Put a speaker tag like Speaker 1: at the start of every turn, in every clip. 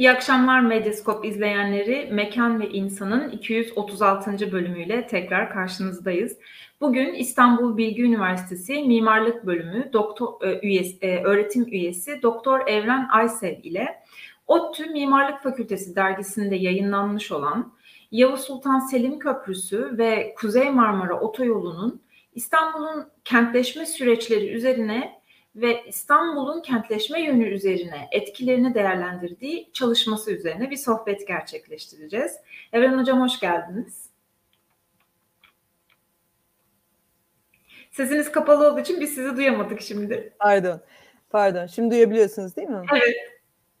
Speaker 1: İyi akşamlar Medyaskop izleyenleri. Mekan ve İnsan'ın 236. bölümüyle tekrar karşınızdayız. Bugün İstanbul Bilgi Üniversitesi Mimarlık Bölümü doktor e, üyesi, e, öğretim üyesi Doktor Evren Aysev ile ODTÜ Mimarlık Fakültesi dergisinde yayınlanmış olan Yavuz Sultan Selim Köprüsü ve Kuzey Marmara Otoyolu'nun İstanbul'un kentleşme süreçleri üzerine ve İstanbul'un kentleşme yönü üzerine etkilerini değerlendirdiği çalışması üzerine bir sohbet gerçekleştireceğiz. Evren Hocam hoş geldiniz. Sesiniz kapalı olduğu için biz sizi duyamadık şimdi.
Speaker 2: Pardon. Pardon. Şimdi duyabiliyorsunuz değil mi?
Speaker 1: Evet.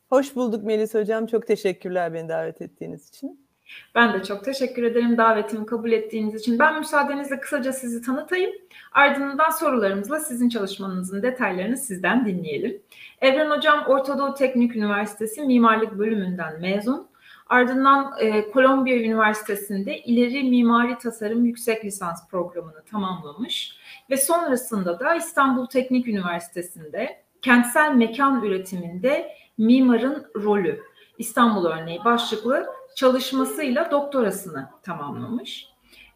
Speaker 2: Hoş bulduk Melis Hocam. Çok teşekkürler beni davet ettiğiniz için.
Speaker 1: Ben de çok teşekkür ederim davetimi kabul ettiğiniz için. Ben müsaadenizle kısaca sizi tanıtayım. Ardından sorularımızla sizin çalışmanızın detaylarını sizden dinleyelim. Evren Hocam Ortadoğu Teknik Üniversitesi Mimarlık Bölümünden mezun. Ardından e, Kolombiya Üniversitesi'nde ileri mimari tasarım yüksek lisans programını tamamlamış ve sonrasında da İstanbul Teknik Üniversitesi'nde kentsel mekan üretiminde mimarın rolü İstanbul örneği başlıklı çalışmasıyla doktorasını tamamlamış.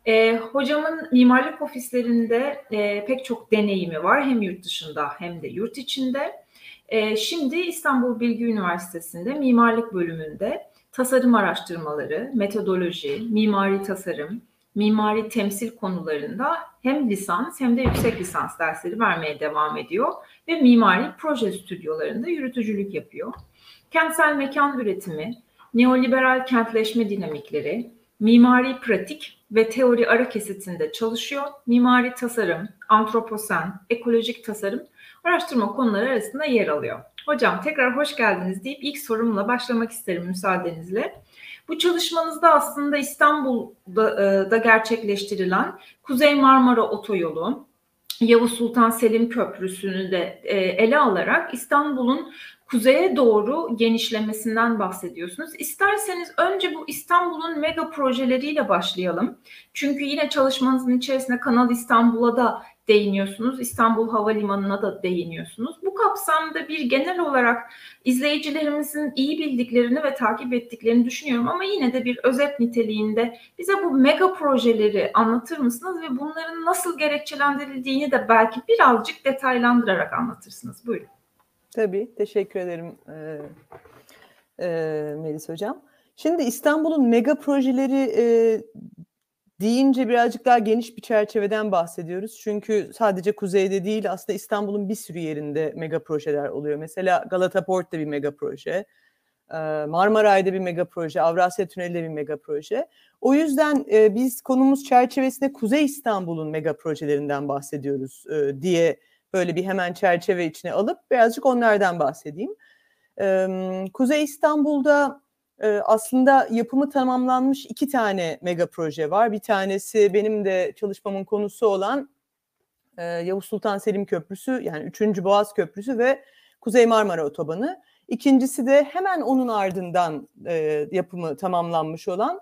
Speaker 1: E, hocamın mimarlık ofislerinde e, pek çok deneyimi var hem yurt dışında hem de yurt içinde. E, şimdi İstanbul Bilgi Üniversitesi'nde mimarlık bölümünde tasarım araştırmaları, metodoloji, mimari tasarım, mimari temsil konularında hem lisans hem de yüksek lisans dersleri vermeye devam ediyor ve mimari proje stüdyolarında yürütücülük yapıyor. Kentsel mekan üretimi, neoliberal kentleşme dinamikleri, mimari pratik ve teori ara kesitinde çalışıyor. Mimari tasarım, antroposen, ekolojik tasarım araştırma konuları arasında yer alıyor. Hocam tekrar hoş geldiniz deyip ilk sorumla başlamak isterim müsaadenizle. Bu çalışmanızda aslında İstanbul'da e, da gerçekleştirilen Kuzey Marmara Otoyolu, Yavuz Sultan Selim Köprüsü'nü de e, ele alarak İstanbul'un kuzeye doğru genişlemesinden bahsediyorsunuz. İsterseniz önce bu İstanbul'un mega projeleriyle başlayalım. Çünkü yine çalışmanızın içerisinde Kanal İstanbul'a da değiniyorsunuz. İstanbul Havalimanı'na da değiniyorsunuz. Bu kapsamda bir genel olarak izleyicilerimizin iyi bildiklerini ve takip ettiklerini düşünüyorum ama yine de bir özet niteliğinde bize bu mega projeleri anlatır mısınız ve bunların nasıl gerekçelendirildiğini de belki birazcık detaylandırarak anlatırsınız. Buyurun.
Speaker 2: Tabii, teşekkür ederim e, e, Melis Hocam. Şimdi İstanbul'un mega projeleri e, deyince birazcık daha geniş bir çerçeveden bahsediyoruz. Çünkü sadece kuzeyde değil aslında İstanbul'un bir sürü yerinde mega projeler oluyor. Mesela Galata Port'ta bir mega proje, Marmaray'da bir mega proje, Avrasya Tüneli'de bir mega proje. O yüzden e, biz konumuz çerçevesinde Kuzey İstanbul'un mega projelerinden bahsediyoruz e, diye böyle bir hemen çerçeve içine alıp birazcık onlardan bahsedeyim. Kuzey İstanbul'da aslında yapımı tamamlanmış iki tane mega proje var. Bir tanesi benim de çalışmamın konusu olan Yavuz Sultan Selim Köprüsü yani 3. Boğaz Köprüsü ve Kuzey Marmara Otobanı. İkincisi de hemen onun ardından yapımı tamamlanmış olan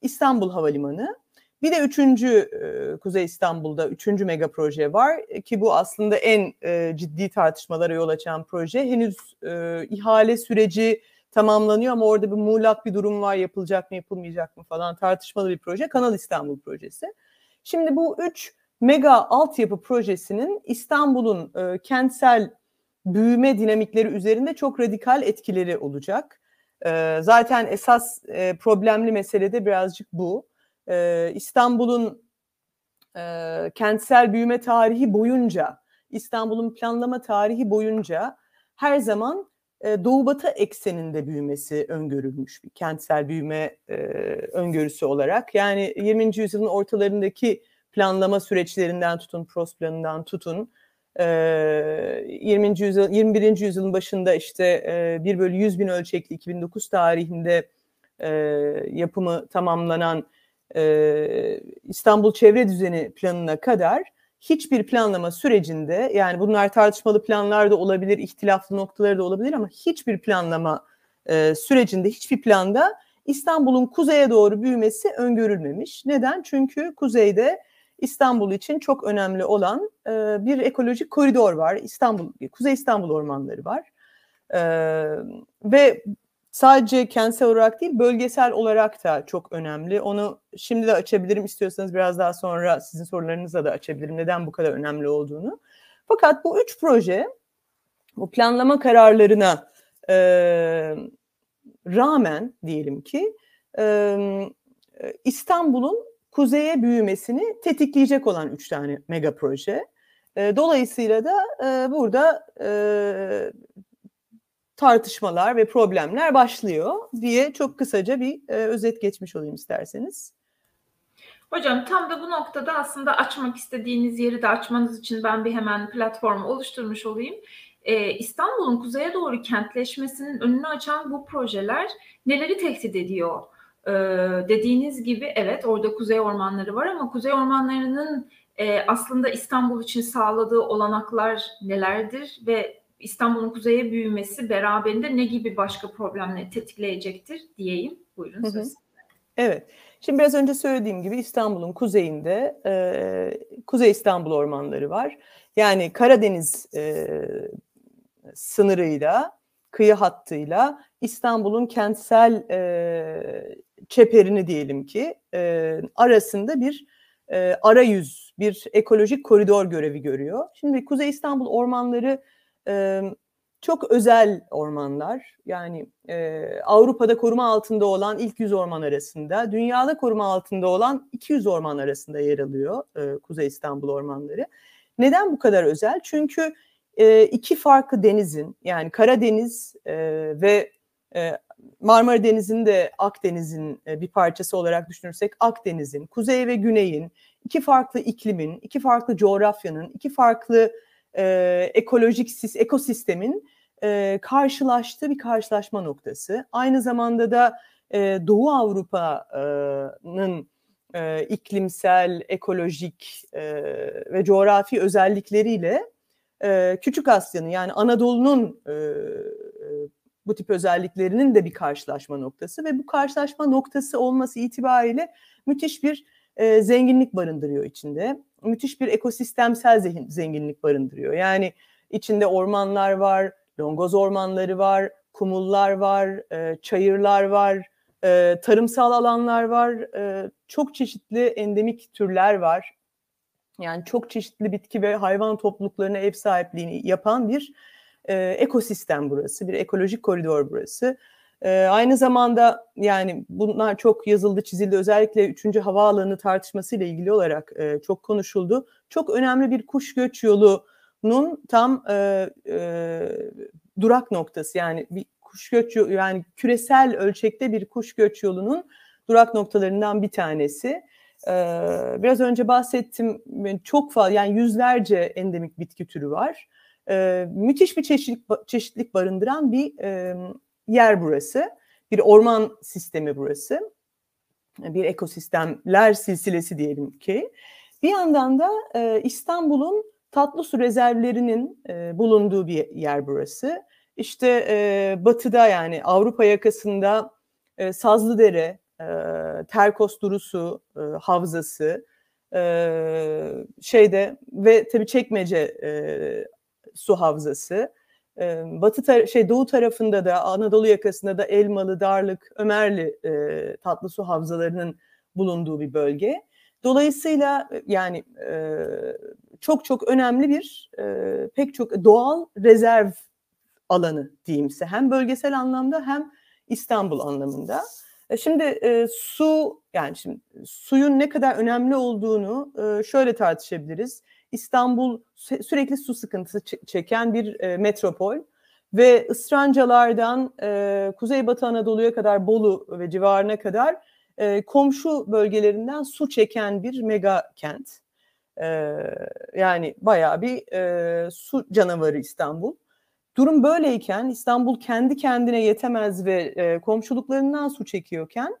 Speaker 2: İstanbul Havalimanı. Bir de üçüncü e, Kuzey İstanbul'da üçüncü mega proje var e, ki bu aslında en e, ciddi tartışmalara yol açan proje. Henüz ihale süreci tamamlanıyor ama orada bir muğlak bir durum var yapılacak mı yapılmayacak mı falan tartışmalı bir proje. Kanal İstanbul projesi. Şimdi bu üç mega altyapı projesinin İstanbul'un kentsel büyüme dinamikleri üzerinde çok radikal etkileri olacak. Zaten esas problemli mesele de birazcık bu e, İstanbul'un e, kentsel büyüme tarihi boyunca, İstanbul'un planlama tarihi boyunca her zaman e, Doğu Batı ekseninde büyümesi öngörülmüş bir kentsel büyüme e, öngörüsü olarak. Yani 20. yüzyılın ortalarındaki planlama süreçlerinden tutun, PROS planından tutun, 20. yüzyıl, 21. yüzyılın başında işte 1 bölü 100 bin ölçekli 2009 tarihinde yapımı tamamlanan e, İstanbul Çevre Düzeni planına kadar hiçbir planlama sürecinde yani bunlar tartışmalı planlar da olabilir, ihtilaflı noktaları da olabilir ama hiçbir planlama e, sürecinde hiçbir planda İstanbul'un kuzeye doğru büyümesi öngörülmemiş. Neden? Çünkü kuzeyde İstanbul için çok önemli olan e, bir ekolojik koridor var. İstanbul, Kuzey İstanbul ormanları var. Ve sadece kentsel olarak değil bölgesel olarak da çok önemli. Onu şimdi de açabilirim istiyorsanız biraz daha sonra sizin sorularınızla da açabilirim neden bu kadar önemli olduğunu. Fakat bu üç proje bu planlama kararlarına e, rağmen diyelim ki e, İstanbul'un kuzeye büyümesini tetikleyecek olan üç tane mega proje. E, dolayısıyla da e, burada e, tartışmalar ve problemler başlıyor diye çok kısaca bir e, özet geçmiş olayım isterseniz.
Speaker 1: Hocam tam da bu noktada aslında açmak istediğiniz yeri de açmanız için ben bir hemen platform oluşturmuş olayım. Ee, İstanbul'un kuzeye doğru kentleşmesinin önünü açan bu projeler neleri tehdit ediyor? Ee, dediğiniz gibi evet orada kuzey ormanları var ama kuzey ormanlarının e, aslında İstanbul için sağladığı olanaklar nelerdir ve İstanbul'un kuzeye büyümesi beraberinde ne gibi başka problemleri tetikleyecektir diyeyim. Buyurun söz. Hı hı.
Speaker 2: Evet. Şimdi biraz önce söylediğim gibi İstanbul'un kuzeyinde e, Kuzey İstanbul ormanları var. Yani Karadeniz e, sınırıyla, kıyı hattıyla İstanbul'un kentsel e, çeperini diyelim ki e, arasında bir e, arayüz, bir ekolojik koridor görevi görüyor. Şimdi Kuzey İstanbul ormanları çok özel ormanlar. Yani e, Avrupa'da koruma altında olan ilk 100 orman arasında, dünyada koruma altında olan 200 orman arasında yer alıyor e, Kuzey İstanbul ormanları. Neden bu kadar özel? Çünkü e, iki farklı denizin yani Karadeniz e, ve e, Marmara Denizi'nin de Akdeniz'in e, bir parçası olarak düşünürsek Akdeniz'in, kuzey ve güneyin, iki farklı iklimin, iki farklı coğrafyanın, iki farklı e, ekolojik ekosistemin e, karşılaştığı bir karşılaşma noktası. Aynı zamanda da e, Doğu Avrupa'nın e, iklimsel, ekolojik e, ve coğrafi özellikleriyle e, Küçük Asya'nın yani Anadolu'nun e, bu tip özelliklerinin de bir karşılaşma noktası ve bu karşılaşma noktası olması itibariyle müthiş bir e, zenginlik barındırıyor içinde. Müthiş bir ekosistemsel zenginlik barındırıyor. Yani içinde ormanlar var, longoz ormanları var, kumullar var, e, çayırlar var, e, tarımsal alanlar var, e, çok çeşitli endemik türler var. Yani çok çeşitli bitki ve hayvan topluluklarına ev sahipliğini yapan bir e, ekosistem burası, bir ekolojik koridor burası. E, aynı zamanda yani bunlar çok yazıldı, çizildi. Özellikle 3. havaalanı tartışmasıyla ilgili olarak e, çok konuşuldu. Çok önemli bir kuş göç yolunun tam e, e, durak noktası yani bir kuş göç yani küresel ölçekte bir kuş göç yolunun durak noktalarından bir tanesi. Ee, biraz önce bahsettim çok fazla yani yüzlerce endemik bitki türü var. Ee, müthiş bir çeşitlik, çeşitlik barındıran bir e, yer burası. Bir orman sistemi burası. Bir ekosistemler silsilesi diyelim ki. Bir yandan da e, İstanbul'un tatlı su rezervlerinin e, bulunduğu bir yer burası. İşte e, batıda yani Avrupa yakasında e, Sazlıdere, e, Terkos Durusu e, havzası, e, şeyde ve tabii Çekmece e, su havzası, e, batı tar- şey doğu tarafında da Anadolu yakasında da Elmalı, Darlık, Ömerli e, tatlı su havzalarının bulunduğu bir bölge. Dolayısıyla yani e, çok çok önemli bir e, pek çok doğal rezerv alanı diyeyimse hem bölgesel anlamda hem İstanbul anlamında. E, şimdi e, su yani şimdi suyun ne kadar önemli olduğunu e, şöyle tartışabiliriz. İstanbul sürekli su sıkıntısı çeken bir e, metropol ve ısrancalardan e, Kuzeybatı Anadolu'ya kadar Bolu ve civarına kadar e, komşu bölgelerinden su çeken bir mega kent. Yani bayağı bir su canavarı İstanbul. Durum böyleyken İstanbul kendi kendine yetemez ve komşuluklarından su çekiyorken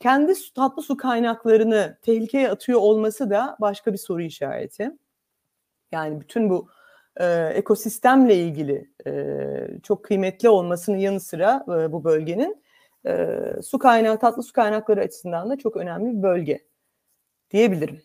Speaker 2: kendi tatlı su kaynaklarını tehlikeye atıyor olması da başka bir soru işareti. Yani bütün bu e, ekosistemle ilgili e, çok kıymetli olmasının yanı sıra e, bu bölgenin e, su kaynağı, tatlı su kaynakları açısından da çok önemli bir bölge diyebilirim.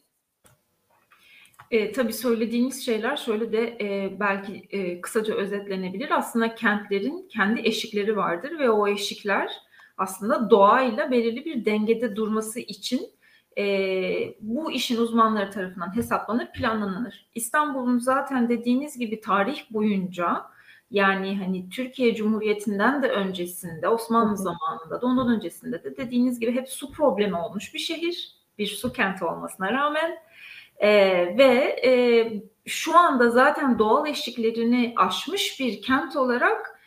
Speaker 1: E, tabii söylediğiniz şeyler şöyle de e, belki e, kısaca özetlenebilir. Aslında kentlerin kendi eşikleri vardır ve o eşikler aslında doğayla belirli bir dengede durması için e, bu işin uzmanları tarafından hesaplanır, planlanır. İstanbul'un zaten dediğiniz gibi tarih boyunca yani hani Türkiye Cumhuriyeti'nden de öncesinde, Osmanlı zamanında da ondan öncesinde de dediğiniz gibi hep su problemi olmuş bir şehir. Bir su kenti olmasına rağmen e, ve e, şu anda zaten doğal eşiklerini aşmış bir kent olarak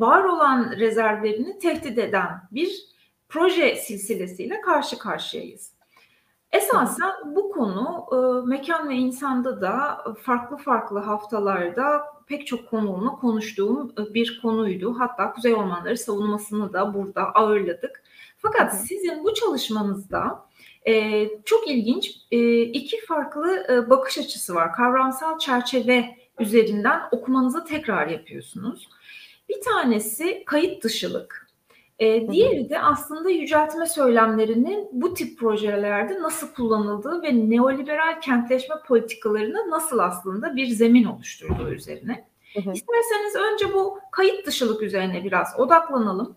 Speaker 1: var olan rezervlerini tehdit eden bir proje silsilesiyle karşı karşıyayız. Esasen bu konu e, mekan ve insanda da farklı farklı haftalarda pek çok konuğumla konuştuğum e, bir konuydu. Hatta Kuzey Ormanları savunmasını da burada ağırladık. Fakat sizin bu çalışmanızda e, çok ilginç e, iki farklı e, bakış açısı var. Kavramsal çerçeve üzerinden okumanızı tekrar yapıyorsunuz. Bir tanesi kayıt dışılık. E, diğeri de aslında yüceltme söylemlerinin bu tip projelerde nasıl kullanıldığı ve neoliberal kentleşme politikalarına nasıl aslında bir zemin oluşturduğu üzerine. Hı hı. İsterseniz önce bu kayıt dışılık üzerine biraz odaklanalım.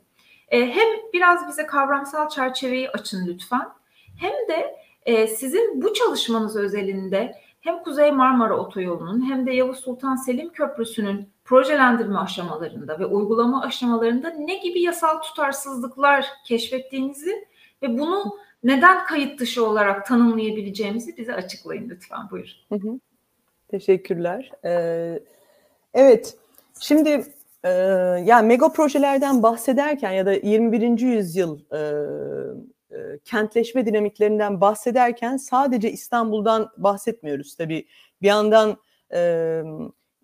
Speaker 1: E, hem biraz bize kavramsal çerçeveyi açın lütfen. Hem de e, sizin bu çalışmanız özelinde hem Kuzey Marmara Otoyolu'nun hem de Yavuz Sultan Selim Köprüsü'nün projelendirme aşamalarında ve uygulama aşamalarında ne gibi yasal tutarsızlıklar keşfettiğinizi ve bunu neden kayıt dışı olarak tanımlayabileceğimizi bize açıklayın lütfen. Buyurun. Hı hı.
Speaker 2: Teşekkürler. Ee, evet, şimdi e, yani mega projelerden bahsederken ya da 21. yüzyıl e, e, kentleşme dinamiklerinden bahsederken sadece İstanbul'dan bahsetmiyoruz. Tabii bir yandan e,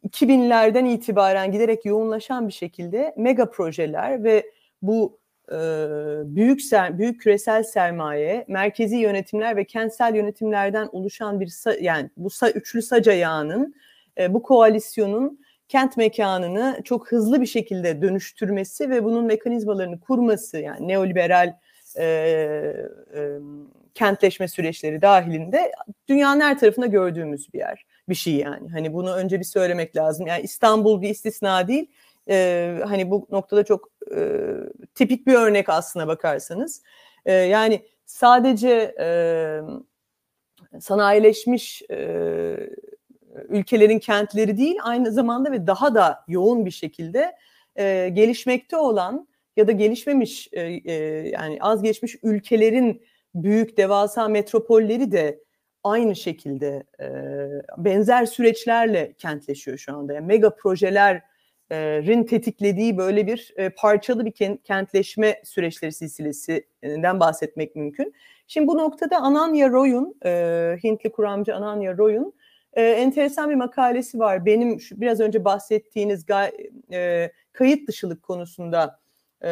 Speaker 2: 2000'lerden itibaren giderek yoğunlaşan bir şekilde mega projeler ve bu e, büyük ser, büyük küresel sermaye, merkezi yönetimler ve kentsel yönetimlerden oluşan bir yani bu üçlü sac ayağının e, bu koalisyonun kent mekanını çok hızlı bir şekilde dönüştürmesi ve bunun mekanizmalarını kurması yani neoliberal e, e, kentleşme süreçleri dahilinde dünyanın her tarafında gördüğümüz bir yer bir şey yani. Hani bunu önce bir söylemek lazım. Yani İstanbul bir istisna değil. Ee, hani bu noktada çok e, tipik bir örnek aslına bakarsanız. E, yani sadece e, sanayileşmiş e, ülkelerin kentleri değil aynı zamanda ve daha da yoğun bir şekilde e, gelişmekte olan ya da gelişmemiş e, e, yani az geçmiş ülkelerin büyük devasa metropolleri de aynı şekilde e, benzer süreçlerle kentleşiyor şu anda. Yani mega projelerin tetiklediği böyle bir e, parçalı bir kentleşme süreçleri silsilesinden bahsetmek mümkün. Şimdi bu noktada Ananya Roy'un, e, Hintli kuramcı Ananya Roy'un e, enteresan bir makalesi var. Benim şu, biraz önce bahsettiğiniz e, kayıt dışılık konusunda e,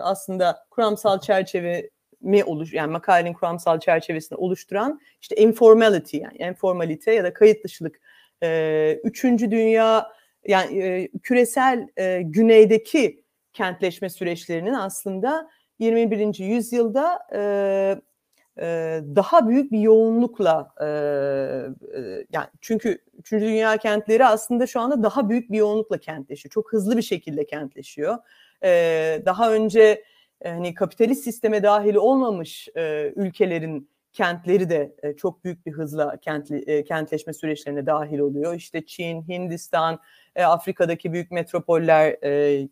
Speaker 2: aslında kuramsal çerçeve mi oluş yani makalenin kuramsal çerçevesini oluşturan işte informality yani informalite ya da kayıt dışılık e, üçüncü dünya yani e, küresel e, güneydeki kentleşme süreçlerinin aslında 21. yüzyılda e, e, daha büyük bir yoğunlukla e, e, yani çünkü üçüncü dünya kentleri aslında şu anda daha büyük bir yoğunlukla kentleşiyor. Çok hızlı bir şekilde kentleşiyor. E, daha önce hani kapitalist sisteme dahil olmamış e, ülkelerin kentleri de e, çok büyük bir hızla kentli, e, kentleşme süreçlerine dahil oluyor. İşte Çin, Hindistan, e, Afrika'daki büyük metropoller, e,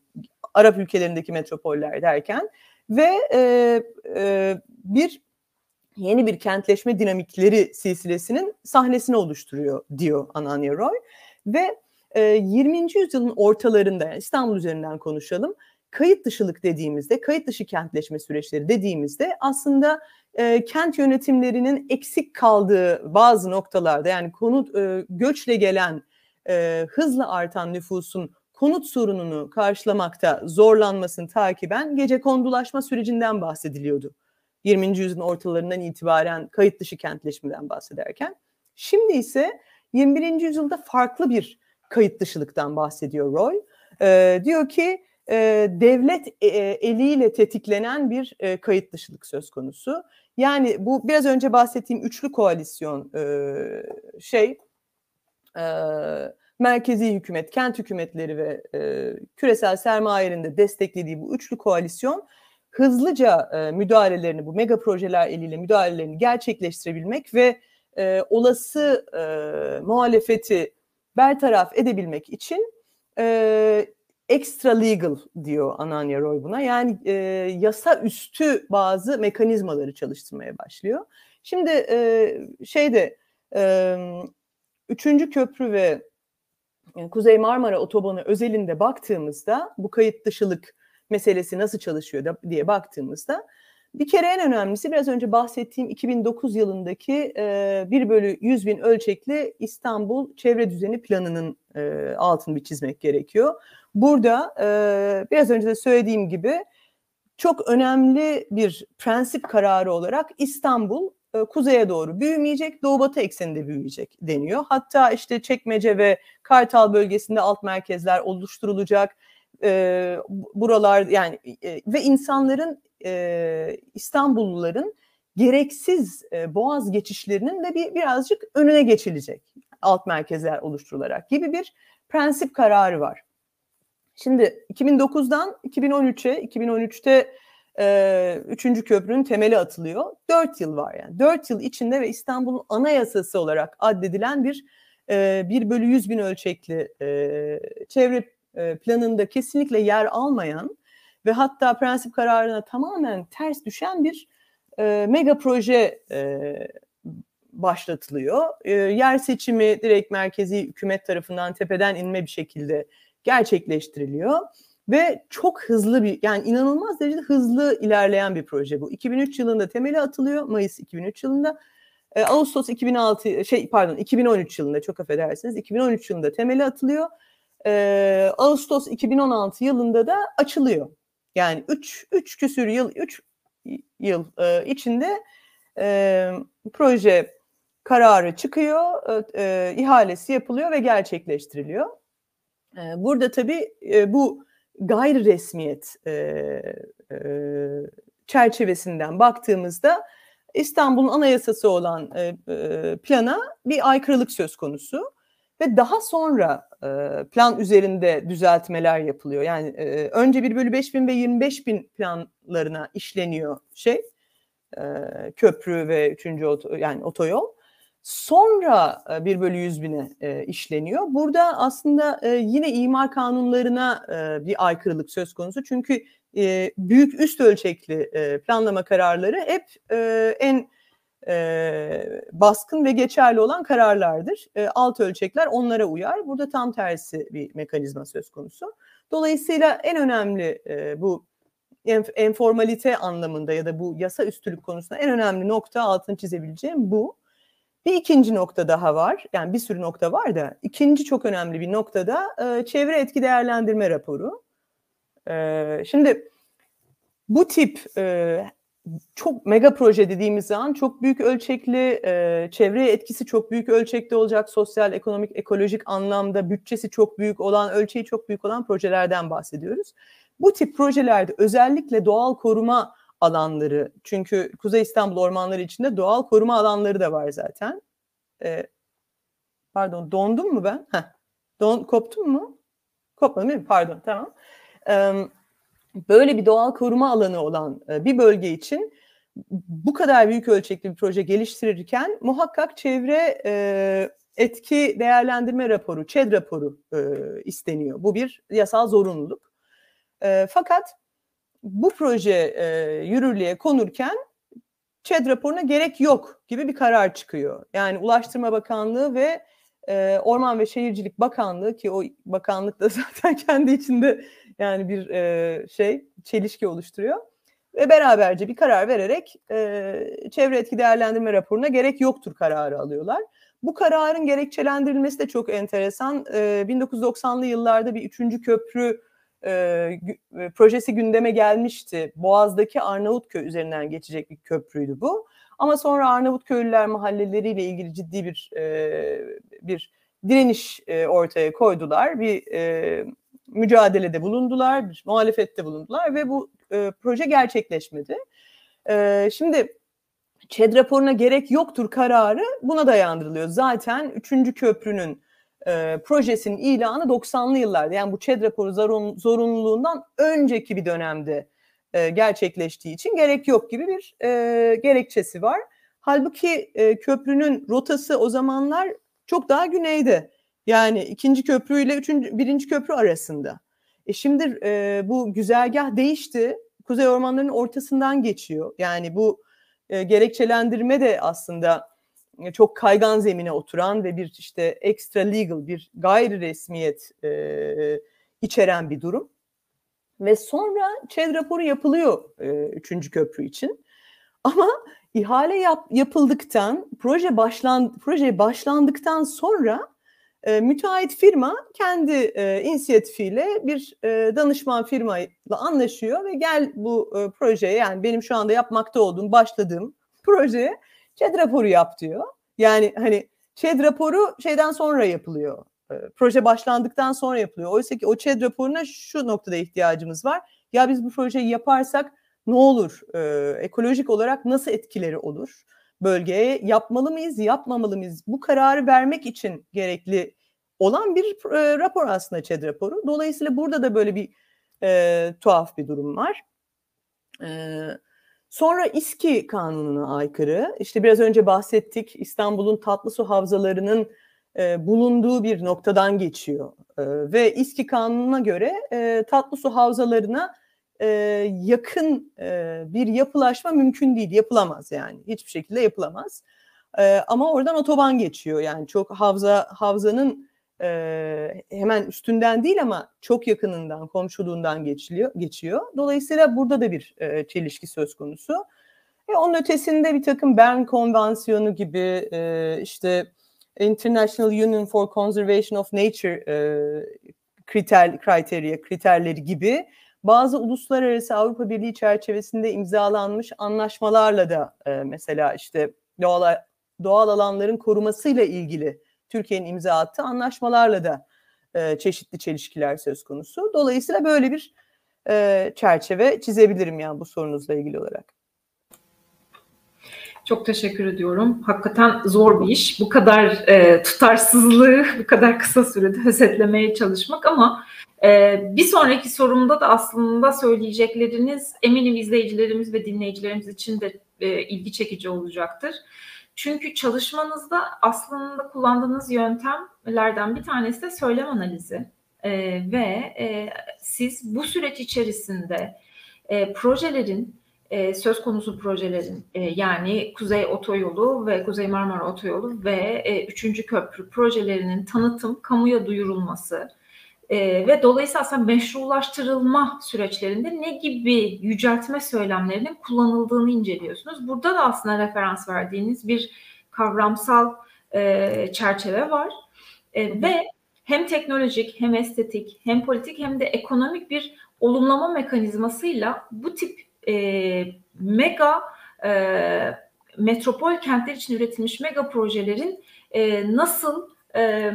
Speaker 2: Arap ülkelerindeki metropoller derken ve e, e, bir yeni bir kentleşme dinamikleri silsilesinin sahnesini oluşturuyor diyor Ananya Roy ve e, 20. yüzyılın ortalarında İstanbul üzerinden konuşalım kayıt dışılık dediğimizde, kayıt dışı kentleşme süreçleri dediğimizde aslında e, kent yönetimlerinin eksik kaldığı bazı noktalarda yani konut e, göçle gelen e, hızla artan nüfusun konut sorununu karşılamakta zorlanmasını takiben gece kondulaşma sürecinden bahsediliyordu. 20. yüzyılın ortalarından itibaren kayıt dışı kentleşmeden bahsederken. Şimdi ise 21. yüzyılda farklı bir kayıt dışılıktan bahsediyor Roy. E, diyor ki e, devlet e, eliyle tetiklenen bir e, kayıt dışılık söz konusu. Yani bu biraz önce bahsettiğim üçlü koalisyon e, şey e, merkezi hükümet, kent hükümetleri ve e, küresel sermayenin de desteklediği bu üçlü koalisyon hızlıca e, müdahalelerini, bu mega projeler eliyle müdahalelerini gerçekleştirebilmek ve e, olası e, muhalefeti bertaraf edebilmek için e, extra legal diyor Ananya Roy buna. Yani e, yasa üstü bazı mekanizmaları çalıştırmaya başlıyor. Şimdi e, şeyde e, üçüncü köprü ve yani Kuzey Marmara Otobanı özelinde baktığımızda bu kayıt dışılık meselesi nasıl çalışıyor diye baktığımızda bir kere en önemlisi biraz önce bahsettiğim 2009 yılındaki e, 1 bölü 100 bin ölçekli İstanbul Çevre Düzeni Planı'nın e, altını bir çizmek gerekiyor. Burada e, biraz önce de söylediğim gibi çok önemli bir prensip kararı olarak İstanbul e, kuzeye doğru büyümeyecek, doğu batı ekseninde büyüyecek deniyor. Hatta işte Çekmece ve Kartal bölgesinde alt merkezler oluşturulacak. E, buralar yani e, ve insanların e, İstanbulluların gereksiz e, boğaz geçişlerinin de bir birazcık önüne geçilecek alt merkezler oluşturularak gibi bir prensip kararı var. Şimdi 2009'dan 2013'e, 2013'te e, üçüncü köprünün temeli atılıyor. Dört yıl var yani. Dört yıl içinde ve İstanbul'un anayasası olarak addedilen bir e, 1 bölü 100 bin ölçekli e, çevre planında kesinlikle yer almayan ve hatta prensip kararına tamamen ters düşen bir e, mega proje e, başlatılıyor. E, yer seçimi direkt merkezi hükümet tarafından tepeden inme bir şekilde gerçekleştiriliyor ve çok hızlı bir yani inanılmaz derecede hızlı ilerleyen bir proje bu. 2003 yılında temeli atılıyor Mayıs 2003 yılında. E, Ağustos 2006 şey pardon 2013 yılında çok affedersiniz 2013 yılında temeli atılıyor. E, Ağustos 2016 yılında da açılıyor. Yani 3 3 küsür yıl 3 yıl e, içinde e, proje kararı çıkıyor, e, ihalesi yapılıyor ve gerçekleştiriliyor. E, burada tabii e, bu gayri resmiyet e, e, çerçevesinden baktığımızda İstanbul'un anayasası olan e, e, plana bir aykırılık söz konusu ve daha sonra e, plan üzerinde düzeltmeler yapılıyor. Yani e, önce 1 bölü 5 bin ve 25 bin planlarına işleniyor şey e, köprü ve üçüncü oto, yani otoyol. Sonra 1 bölü 100 bine e, işleniyor. Burada aslında e, yine imar kanunlarına e, bir aykırılık söz konusu. Çünkü e, büyük üst ölçekli e, planlama kararları hep e, en e, baskın ve geçerli olan kararlardır. E, alt ölçekler onlara uyar. Burada tam tersi bir mekanizma söz konusu. Dolayısıyla en önemli e, bu enformalite anlamında ya da bu yasa üstülük konusunda en önemli nokta altını çizebileceğim bu. Bir ikinci nokta daha var. Yani bir sürü nokta var da ikinci çok önemli bir noktada e, çevre etki değerlendirme raporu. E, şimdi bu tip e, çok mega proje dediğimiz zaman çok büyük ölçekli, e, çevreye etkisi çok büyük ölçekte olacak, sosyal, ekonomik, ekolojik anlamda bütçesi çok büyük olan, ölçeği çok büyük olan projelerden bahsediyoruz. Bu tip projelerde özellikle doğal koruma alanları, çünkü Kuzey İstanbul ormanları içinde doğal koruma alanları da var zaten. E, pardon, dondum mu ben? Heh, don, koptum mu? Kopmadım değil mi? Pardon, tamam. Evet böyle bir doğal koruma alanı olan e, bir bölge için bu kadar büyük ölçekli bir proje geliştirirken muhakkak çevre e, etki değerlendirme raporu, ÇED raporu e, isteniyor. Bu bir yasal zorunluluk. Fakat bu proje yürürlüğe konurken ÇED raporuna gerek yok gibi bir karar çıkıyor. Yani Ulaştırma Bakanlığı ve Orman ve Şehircilik Bakanlığı ki o bakanlık da zaten kendi içinde yani bir şey çelişki oluşturuyor. Ve beraberce bir karar vererek çevre etki değerlendirme raporuna gerek yoktur kararı alıyorlar. Bu kararın gerekçelendirilmesi de çok enteresan. E, 1990'lı yıllarda bir üçüncü köprü projesi gündeme gelmişti. Boğaz'daki Arnavutköy üzerinden geçecek bir köprüydü bu. Ama sonra Arnavutköylüler mahalleleriyle ilgili ciddi bir e, bir direniş e, ortaya koydular. Bir e, mücadelede bulundular, bir muhalefette bulundular ve bu e, proje gerçekleşmedi. E, şimdi ÇED raporuna gerek yoktur kararı buna dayandırılıyor. Zaten üçüncü köprünün e, projesinin ilanı 90'lı yıllarda yani bu ÇED raporu zorun, zorunluluğundan önceki bir dönemde e, gerçekleştiği için gerek yok gibi bir e, gerekçesi var. Halbuki e, köprünün rotası o zamanlar çok daha güneyde. Yani ikinci köprü ile üçüncü, birinci köprü arasında. E şimdi e, bu güzergah değişti. Kuzey ormanlarının ortasından geçiyor. Yani bu e, gerekçelendirme de aslında e, çok kaygan zemine oturan ve bir işte extra legal bir gayri resmiyet e, içeren bir durum. Ve sonra ÇED raporu yapılıyor e, üçüncü köprü için. Ama ihale yap, yapıldıktan, proje başlan, proje başlandıktan sonra e, müteahhit firma kendi e, inisiyatifiyle bir e, danışman firmayla anlaşıyor ve gel bu e, projeye yani benim şu anda yapmakta olduğum, başladığım projeye ÇED raporu yap diyor. Yani hani ÇED raporu şeyden sonra yapılıyor. E, proje başlandıktan sonra yapılıyor. Oysa ki o ÇED raporuna şu noktada ihtiyacımız var. Ya biz bu projeyi yaparsak ne olur? E, ekolojik olarak nasıl etkileri olur? Bölgeye yapmalı mıyız, yapmamalı mıyız? Bu kararı vermek için gerekli olan bir e, rapor aslında ÇED raporu. Dolayısıyla burada da böyle bir e, tuhaf bir durum var. E, sonra İSKİ kanununa aykırı. İşte biraz önce bahsettik İstanbul'un tatlı su havzalarının e, bulunduğu bir noktadan geçiyor. E, ve İSKİ kanununa göre e, tatlı su havzalarına e, yakın e, bir yapılaşma mümkün değil, yapılamaz yani. Hiçbir şekilde yapılamaz. E, ama oradan otoban geçiyor yani çok havza havzanın e, hemen üstünden değil ama çok yakınından, komşuluğundan geçiliyor, geçiyor. Dolayısıyla burada da bir e, çelişki söz konusu. Ve onun ötesinde bir takım Bern Konvansiyonu gibi e, işte International Union for Conservation of Nature e, kriter, kriterya, kriterleri gibi bazı uluslararası Avrupa Birliği çerçevesinde imzalanmış anlaşmalarla da e, mesela işte doğal doğal alanların korumasıyla ilgili Türkiye'nin imza attığı anlaşmalarla da e, çeşitli çelişkiler söz konusu. Dolayısıyla böyle bir e, çerçeve çizebilirim yani bu sorunuzla ilgili olarak.
Speaker 1: Çok teşekkür ediyorum. Hakikaten zor bir iş. Bu kadar e, tutarsızlığı bu kadar kısa sürede özetlemeye çalışmak ama e, bir sonraki sorumda da aslında söyleyecekleriniz eminim izleyicilerimiz ve dinleyicilerimiz için de e, ilgi çekici olacaktır. Çünkü çalışmanızda aslında kullandığınız yöntemlerden bir tanesi de söylem analizi e, ve e, siz bu süreç içerisinde e, projelerin e, söz konusu projelerin e, yani Kuzey Otoyolu ve Kuzey Marmara Otoyolu ve e, Üçüncü Köprü projelerinin tanıtım, kamuya duyurulması, e, ve dolayısıyla aslında meşrulaştırılma süreçlerinde ne gibi yüceltme söylemlerinin kullanıldığını inceliyorsunuz. Burada da aslında referans verdiğiniz bir kavramsal e, çerçeve var e, ve hem teknolojik hem estetik hem politik hem de ekonomik bir olumlama mekanizmasıyla bu tip e, mega e, metropol kentler için üretilmiş mega projelerin e, nasıl e,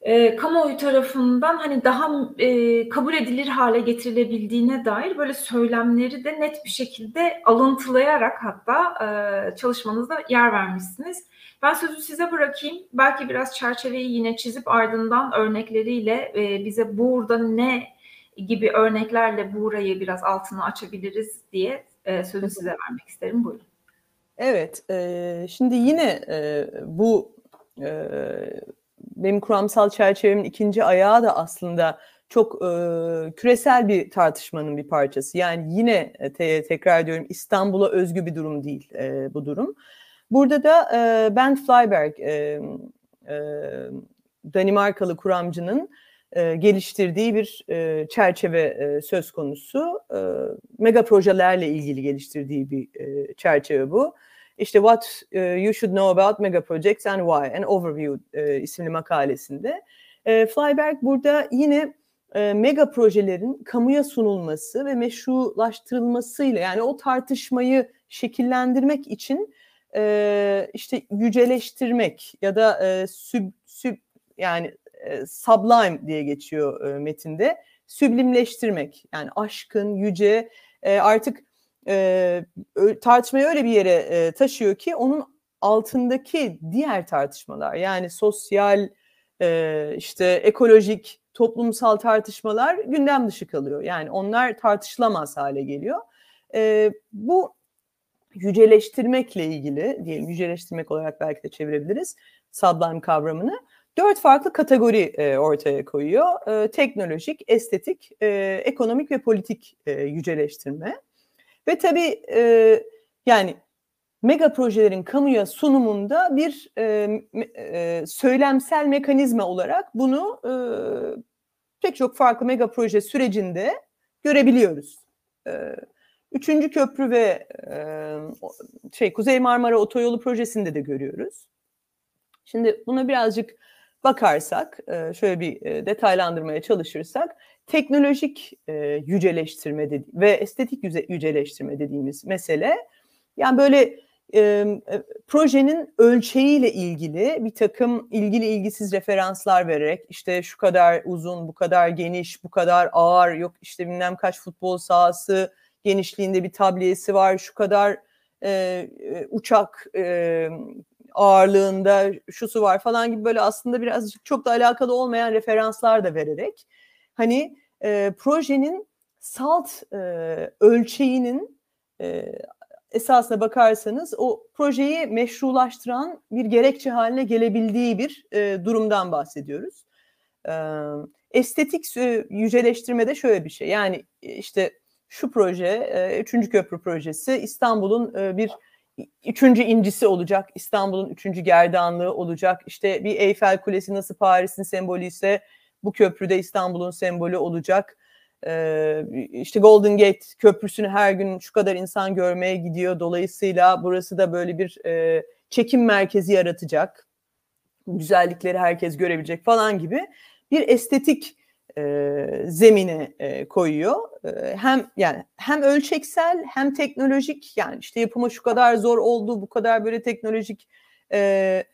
Speaker 1: e, kamuoyu tarafından hani daha e, kabul edilir hale getirilebildiğine dair böyle söylemleri de net bir şekilde alıntılayarak hatta e, çalışmanızda yer vermişsiniz. Ben sözü size bırakayım. Belki biraz çerçeveyi yine çizip ardından örnekleriyle e, bize burada ne gibi örneklerle burayı biraz altını açabiliriz diye e, sözü size vermek isterim. Buyurun.
Speaker 2: Evet, e, şimdi yine e, bu e, benim kuramsal çerçevemin ikinci ayağı da aslında çok e, küresel bir tartışmanın bir parçası. Yani yine e, te, tekrar ediyorum İstanbul'a özgü bir durum değil e, bu durum. Burada da e, Ben Flyberg, e, e, Danimarkalı kuramcının e, geliştirdiği bir e, çerçeve e, söz konusu. Mega projelerle ilgili geliştirdiği bir çerçeve bu. İşte What You Should Know About Mega Projects and Why, an Overview isimli makalesinde. Flyberg burada yine mega projelerin kamuya sunulması ve meşrulaştırılmasıyla yani o tartışmayı şekillendirmek için işte yüceleştirmek ya da e, süb, süb yani e, sublime diye geçiyor e, metinde süblimleştirmek yani aşkın yüce e, artık e, tartışmayı öyle bir yere e, taşıyor ki onun altındaki diğer tartışmalar yani sosyal e, işte ekolojik, toplumsal tartışmalar gündem dışı kalıyor. Yani onlar tartışılamaz hale geliyor. E, bu yüceleştirmekle ilgili diyelim yüceleştirmek olarak belki de çevirebiliriz sublime kavramını dört farklı kategori e, ortaya koyuyor. E, teknolojik, estetik, e, ekonomik ve politik e, yüceleştirme. Ve tabii e, yani mega projelerin kamuya sunumunda bir e, e, söylemsel mekanizma olarak bunu e, pek çok farklı mega proje sürecinde görebiliyoruz. E, üçüncü köprü ve e, şey Kuzey Marmara Otoyolu projesinde de görüyoruz. Şimdi buna birazcık bakarsak, e, şöyle bir e, detaylandırmaya çalışırsak, teknolojik e, yüceleştirme dedi ve estetik yüceleştirme dediğimiz mesele, yani böyle projenin ölçeğiyle ilgili bir takım ilgili ilgisiz referanslar vererek işte şu kadar uzun, bu kadar geniş, bu kadar ağır, yok işte bilmem kaç futbol sahası genişliğinde bir tabliyesi var, şu kadar uçak ağırlığında şusu var falan gibi böyle aslında birazcık çok da alakalı olmayan referanslar da vererek hani e, projenin salt e, ölçeğinin e, esasına bakarsanız o projeyi meşrulaştıran bir gerekçe haline gelebildiği bir e, durumdan bahsediyoruz. E, estetik yüceleştirmede şöyle bir şey yani işte şu proje, e, üçüncü köprü projesi İstanbul'un e, bir üçüncü incisi olacak, İstanbul'un üçüncü gerdanlığı olacak. İşte bir Eyfel Kulesi nasıl Paris'in sembolü ise bu köprüde İstanbul'un sembolü olacak. Ee, işte Golden Gate Köprüsü'nü her gün şu kadar insan görmeye gidiyor. Dolayısıyla burası da böyle bir e, çekim merkezi yaratacak. Güzellikleri herkes görebilecek falan gibi bir estetik e, zemine e, koyuyor. E, hem yani hem ölçeksel hem teknolojik yani işte yapımı şu kadar zor oldu, bu kadar böyle teknolojik e,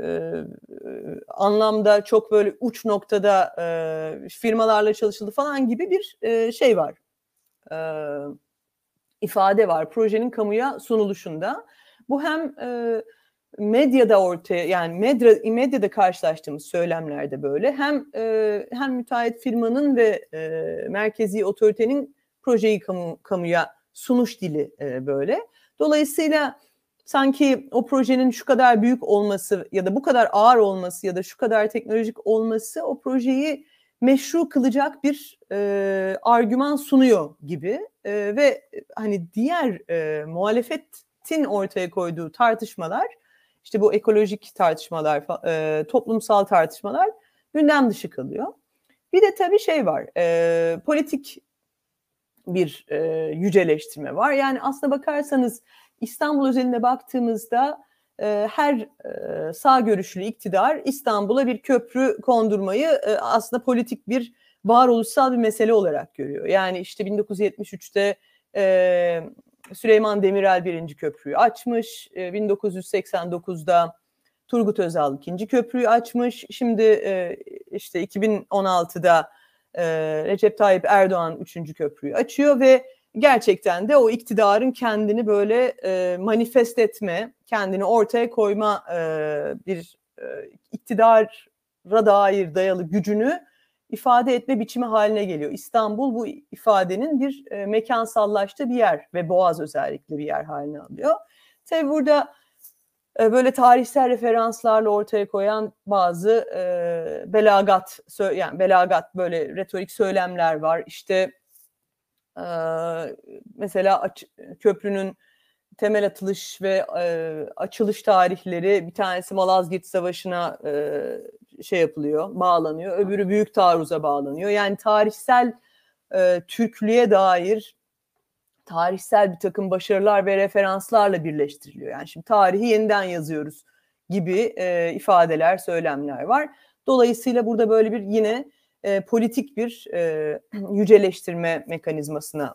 Speaker 2: e, anlamda çok böyle uç noktada e, firmalarla çalışıldı falan gibi bir e, şey var. E, ifade var projenin kamuya sunuluşunda. Bu hem e, medyada ortaya yani medya medyada karşılaştığımız söylemlerde böyle hem e, hem müteahhit firmanın ve e, merkezi otoritenin projeyi kamu, kamuya sunuş dili e, böyle. Dolayısıyla sanki o projenin şu kadar büyük olması ya da bu kadar ağır olması ya da şu kadar teknolojik olması o projeyi meşru kılacak bir e, argüman sunuyor gibi e, ve hani diğer e, muhalefetin ortaya koyduğu tartışmalar işte bu ekolojik tartışmalar, e, toplumsal tartışmalar gündem dışı kalıyor. Bir de tabii şey var, e, politik bir e, yüceleştirme var. Yani aslına bakarsanız İstanbul özelinde baktığımızda e, her e, sağ görüşlü iktidar İstanbul'a bir köprü kondurmayı e, aslında politik bir varoluşsal bir mesele olarak görüyor. Yani işte 1973'te e, Süleyman Demirel birinci köprüyü açmış. 1989'da e, Turgut Özal ikinci köprüyü açmış. Şimdi e, işte 2016'da e, Recep Tayyip Erdoğan üçüncü köprüyü açıyor ve gerçekten de o iktidarın kendini böyle manifest etme, kendini ortaya koyma bir iktidara dair dayalı gücünü ifade etme biçimi haline geliyor. İstanbul bu ifadenin bir e, mekansallaştığı bir yer ve Boğaz özellikle bir yer haline alıyor. Tabi burada e, böyle tarihsel referanslarla ortaya koyan bazı e, belagat yani belagat böyle retorik söylemler var. İşte e, mesela aç, köprünün temel atılış ve e, açılış tarihleri bir tanesi Malazgirt Savaşı'na e, şey yapılıyor, bağlanıyor. Öbürü Büyük Taarruz'a bağlanıyor. Yani tarihsel e, Türklüğe dair tarihsel bir takım başarılar ve referanslarla birleştiriliyor. Yani şimdi tarihi yeniden yazıyoruz gibi e, ifadeler, söylemler var. Dolayısıyla burada böyle bir yine e, politik bir e, yüceleştirme mekanizmasına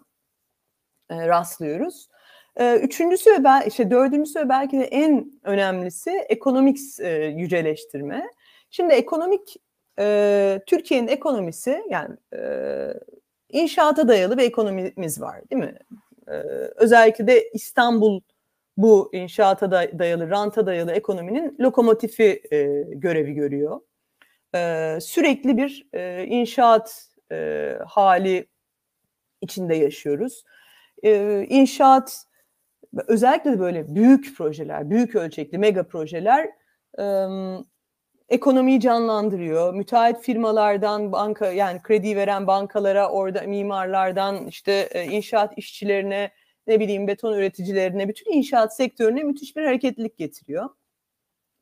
Speaker 2: e, rastlıyoruz. E, üçüncüsü ve ben, işte dördüncüsü ve belki de en önemlisi ekonomik e, yüceleştirme. Şimdi ekonomik e, Türkiye'nin ekonomisi yani e, inşaata dayalı bir ekonomimiz var değil mi? Özellikle de İstanbul bu inşaata dayalı, ranta dayalı ekonominin lokomotifi görevi görüyor. sürekli bir inşaat hali içinde yaşıyoruz. İnşaat özellikle de böyle büyük projeler, büyük ölçekli mega projeler e, ekonomiyi canlandırıyor. Müteahhit firmalardan banka yani kredi veren bankalara, orada mimarlardan işte e, inşaat işçilerine, ne bileyim beton üreticilerine, bütün inşaat sektörüne müthiş bir hareketlilik getiriyor.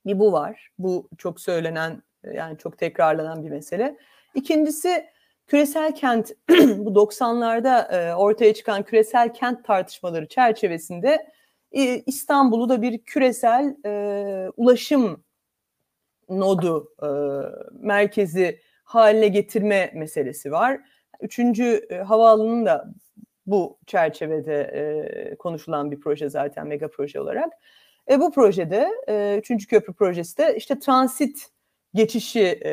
Speaker 2: Bir bu var. Bu çok söylenen yani çok tekrarlanan bir mesele. İkincisi küresel kent bu 90'larda e, ortaya çıkan küresel kent tartışmaları çerçevesinde e, İstanbul'u da bir küresel e, ulaşım nodu merkezi haline getirme meselesi var. Üçüncü havaalanının da bu çerçevede konuşulan bir proje zaten mega proje olarak. E, bu projede üçüncü köprü projesi de işte transit geçişi e,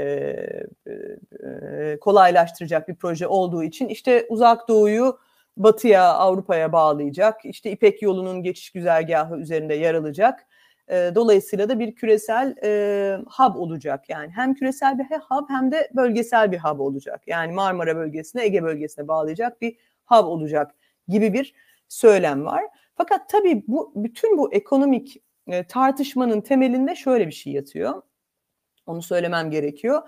Speaker 2: e, kolaylaştıracak bir proje olduğu için işte uzak doğuyu batıya Avrupa'ya bağlayacak işte İpek yolunun geçiş güzergahı üzerinde yer alacak. E, dolayısıyla da bir küresel e, hub olacak yani hem küresel bir hub hem de bölgesel bir hub olacak. Yani Marmara bölgesine Ege bölgesine bağlayacak bir hub olacak gibi bir söylem var. Fakat tabii bu bütün bu ekonomik e, tartışmanın temelinde şöyle bir şey yatıyor. Onu söylemem gerekiyor.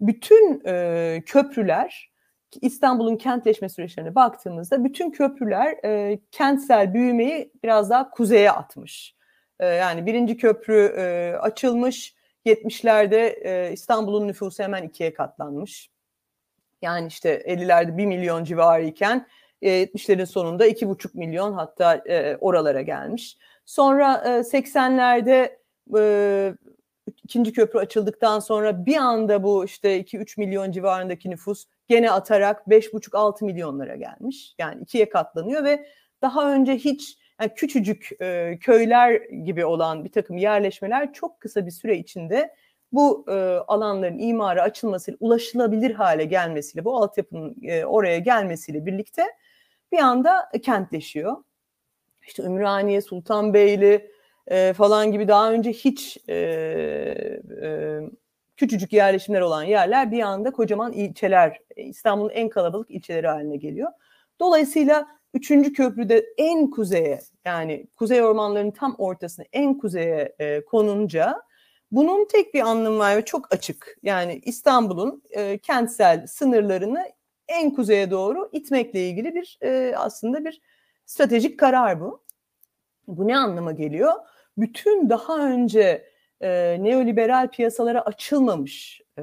Speaker 2: Bütün e, köprüler İstanbul'un kentleşme süreçlerine baktığımızda bütün köprüler e, kentsel büyümeyi biraz daha kuzeye atmış. E, yani birinci köprü e, açılmış 70'lerde e, İstanbul'un nüfusu hemen ikiye katlanmış. Yani işte 50'lerde 1 milyon civarı iken 70'lerin sonunda 2,5 milyon hatta oralara gelmiş. Sonra e, 80'lerde e, ikinci köprü açıldıktan sonra bir anda bu işte 2-3 milyon civarındaki nüfus gene atarak 5,5-6 milyonlara gelmiş. Yani ikiye katlanıyor ve daha önce hiç yani küçücük e, köyler gibi olan bir takım yerleşmeler çok kısa bir süre içinde bu e, alanların imara açılmasıyla ulaşılabilir hale gelmesiyle bu altyapının e, oraya gelmesiyle birlikte bir anda kentleşiyor. İşte Ümraniye, Sultanbeyli, e, falan gibi daha önce hiç e, e, küçücük yerleşimler olan yerler bir anda kocaman ilçeler, İstanbul'un en kalabalık ilçeleri haline geliyor. Dolayısıyla üçüncü köprüde en kuzeye yani kuzey ormanlarının tam ortasına en kuzeye e, konunca bunun tek bir anlamı var ve çok açık. Yani İstanbul'un e, kentsel sınırlarını en kuzeye doğru itmekle ilgili bir e, aslında bir stratejik karar bu. Bu ne anlama geliyor? Bütün daha önce e, neoliberal piyasalara açılmamış e,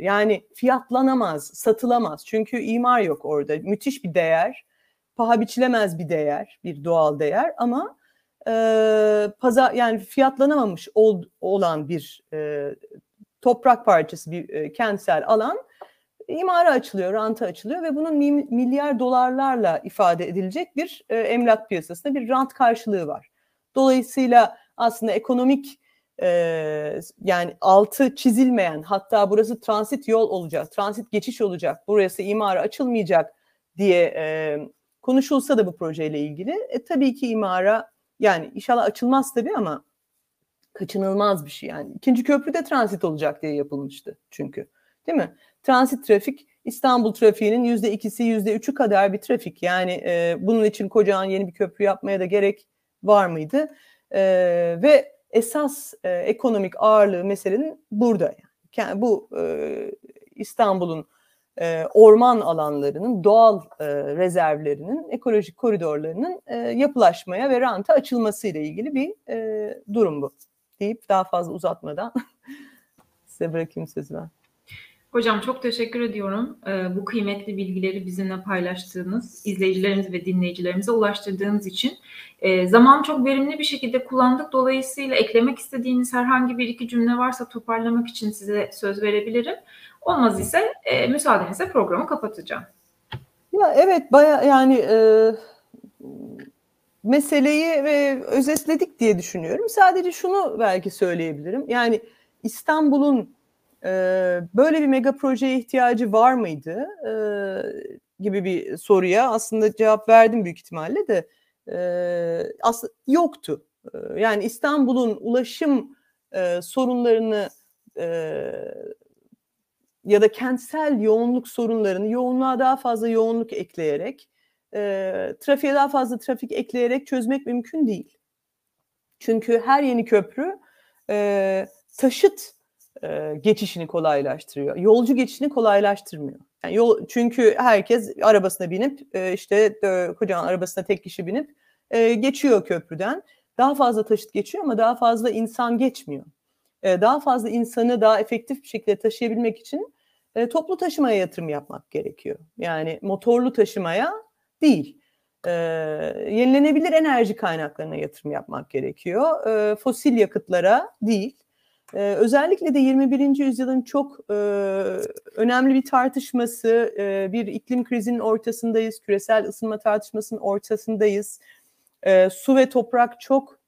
Speaker 2: yani fiyatlanamaz, satılamaz çünkü imar yok orada müthiş bir değer, paha biçilemez bir değer, bir doğal değer ama e, pazar yani fiyatlanamamış ol, olan bir e, toprak parçası, bir e, kentsel alan imara açılıyor, ranta açılıyor ve bunun milyar dolarlarla ifade edilecek bir e, emlak piyasasında bir rant karşılığı var. Dolayısıyla aslında ekonomik e, yani altı çizilmeyen hatta burası transit yol olacak, transit geçiş olacak, burası imara açılmayacak diye e, konuşulsa da bu projeyle ilgili e, tabii ki imara yani inşallah açılmaz tabii ama kaçınılmaz bir şey yani. ikinci köprü de transit olacak diye yapılmıştı çünkü. Değil mi? Transit trafik İstanbul trafiğinin yüzde ikisi, yüzde üçü kadar bir trafik. Yani e, bunun için kocaman yeni bir köprü yapmaya da gerek var mıydı? E, ve esas e, ekonomik ağırlığı meselenin burada. Yani. yani bu e, İstanbul'un e, orman alanlarının, doğal e, rezervlerinin, ekolojik koridorlarının e, yapılaşmaya ve ranta açılması ile ilgili bir e, durum bu. Deyip daha fazla uzatmadan size bırakayım sözü ben.
Speaker 1: Hocam çok teşekkür ediyorum. Ee, bu kıymetli bilgileri bizimle paylaştığınız, izleyicilerimiz ve dinleyicilerimize ulaştırdığınız için. Ee, zaman çok verimli bir şekilde kullandık. Dolayısıyla eklemek istediğiniz herhangi bir iki cümle varsa toparlamak için size söz verebilirim. Olmaz ise e, müsaadenizle programı kapatacağım.
Speaker 2: Ya evet baya yani e, meseleyi ve özetledik diye düşünüyorum. Sadece şunu belki söyleyebilirim. Yani İstanbul'un böyle bir mega projeye ihtiyacı var mıydı gibi bir soruya aslında cevap verdim büyük ihtimalle de aslında yoktu. Yani İstanbul'un ulaşım sorunlarını ya da kentsel yoğunluk sorunlarını yoğunluğa daha fazla yoğunluk ekleyerek, e, trafiğe daha fazla trafik ekleyerek çözmek mümkün değil. Çünkü her yeni köprü taşıt e, geçişini kolaylaştırıyor. Yolcu geçişini kolaylaştırmıyor. Yani yol, çünkü herkes arabasına binip e, işte e, kocaman arabasına tek kişi binip e, geçiyor köprüden. Daha fazla taşıt geçiyor ama daha fazla insan geçmiyor. E, daha fazla insanı daha efektif bir şekilde taşıyabilmek için e, toplu taşımaya yatırım yapmak gerekiyor. Yani motorlu taşımaya değil. E, yenilenebilir enerji kaynaklarına yatırım yapmak gerekiyor. E, fosil yakıtlara değil. Ee, özellikle de 21. yüzyılın çok e, önemli bir tartışması, e, bir iklim krizinin ortasındayız, küresel ısınma tartışmasının ortasındayız. E, su ve toprak çok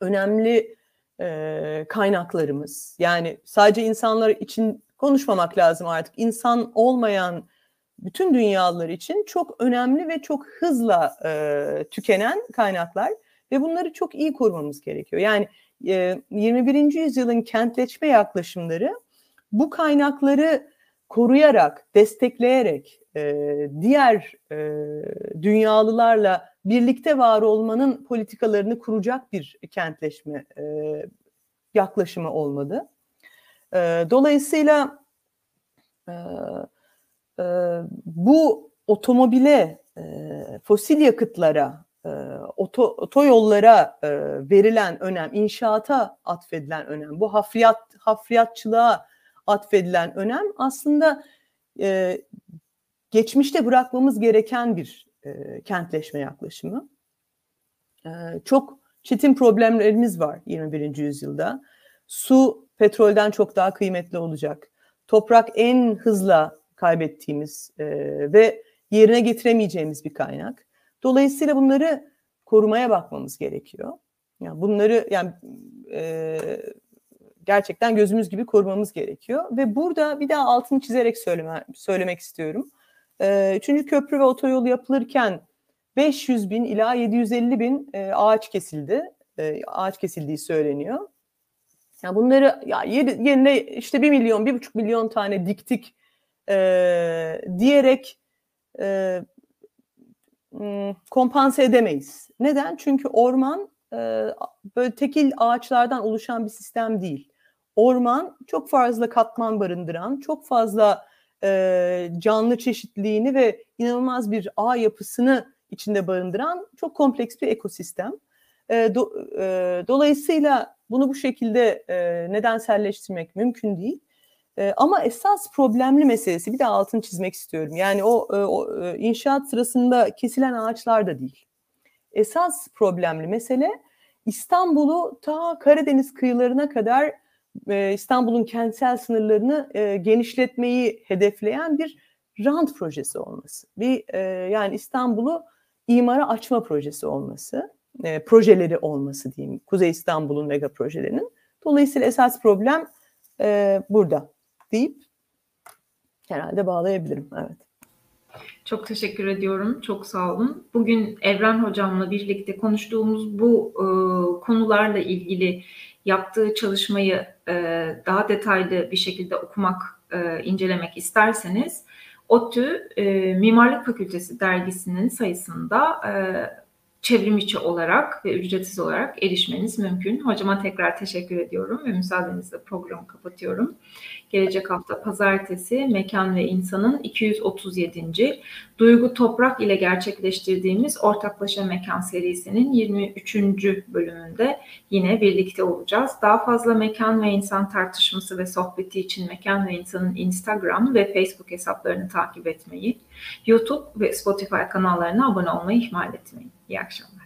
Speaker 2: önemli e, kaynaklarımız. Yani sadece insanlar için konuşmamak lazım artık. İnsan olmayan bütün dünyalar için çok önemli ve çok hızla e, tükenen kaynaklar ve bunları çok iyi korumamız gerekiyor. Yani 21. yüzyılın kentleşme yaklaşımları bu kaynakları koruyarak, destekleyerek diğer dünyalılarla birlikte var olmanın politikalarını kuracak bir kentleşme yaklaşımı olmadı. Dolayısıyla bu otomobile, fosil yakıtlara e, oto, otoyollara e, verilen önem, inşaata atfedilen önem, bu hafriyat hafriyatçılığa atfedilen önem aslında e, geçmişte bırakmamız gereken bir e, kentleşme yaklaşımı. E, çok çetin problemlerimiz var 21. yüzyılda. Su petrolden çok daha kıymetli olacak. Toprak en hızla kaybettiğimiz e, ve yerine getiremeyeceğimiz bir kaynak. Dolayısıyla bunları korumaya bakmamız gerekiyor. Yani bunları yani e, gerçekten gözümüz gibi korumamız gerekiyor ve burada bir daha altını çizerek söyleme, söylemek istiyorum. E, üçüncü köprü ve otoyol yapılırken 500 bin ila 750 bin e, ağaç kesildi. E, ağaç kesildiği söyleniyor. Yani bunları ya yerine işte 1 milyon, 1,5 milyon tane diktik e, diyerek e, kompanse edemeyiz. Neden? Çünkü orman böyle tekil ağaçlardan oluşan bir sistem değil. Orman çok fazla katman barındıran, çok fazla canlı çeşitliliğini ve inanılmaz bir ağ yapısını içinde barındıran çok kompleks bir ekosistem. dolayısıyla bunu bu şekilde nedenselleştirmek mümkün değil. E, ama esas problemli meselesi bir de altını çizmek istiyorum. Yani o, e, o e, inşaat sırasında kesilen ağaçlar da değil. Esas problemli mesele İstanbul'u ta Karadeniz kıyılarına kadar e, İstanbul'un kentsel sınırlarını genişletmeyi hedefleyen bir rant projesi olması. Bir yani İstanbul'u imara açma projesi olması, projeleri olması diyeyim. Kuzey İstanbul'un mega projelerinin. Dolayısıyla esas problem burada deyip herhalde bağlayabilirim. Evet.
Speaker 1: Çok teşekkür ediyorum. Çok sağ olun. Bugün Evren Hocam'la birlikte konuştuğumuz bu e, konularla ilgili yaptığı çalışmayı e, daha detaylı bir şekilde okumak, e, incelemek isterseniz ODTÜ e, Mimarlık Fakültesi dergisinin sayısında e, çevrim içi olarak ve ücretsiz olarak erişmeniz mümkün. Hocama tekrar teşekkür ediyorum ve müsaadenizle programı kapatıyorum. Gelecek hafta pazartesi Mekan ve İnsan'ın 237. Duygu Toprak ile gerçekleştirdiğimiz Ortaklaşa Mekan serisinin 23. bölümünde yine birlikte olacağız. Daha fazla mekan ve insan tartışması ve sohbeti için Mekan ve İnsan'ın Instagram ve Facebook hesaplarını takip etmeyi, YouTube ve Spotify kanallarına abone olmayı ihmal etmeyin. Akşamlar.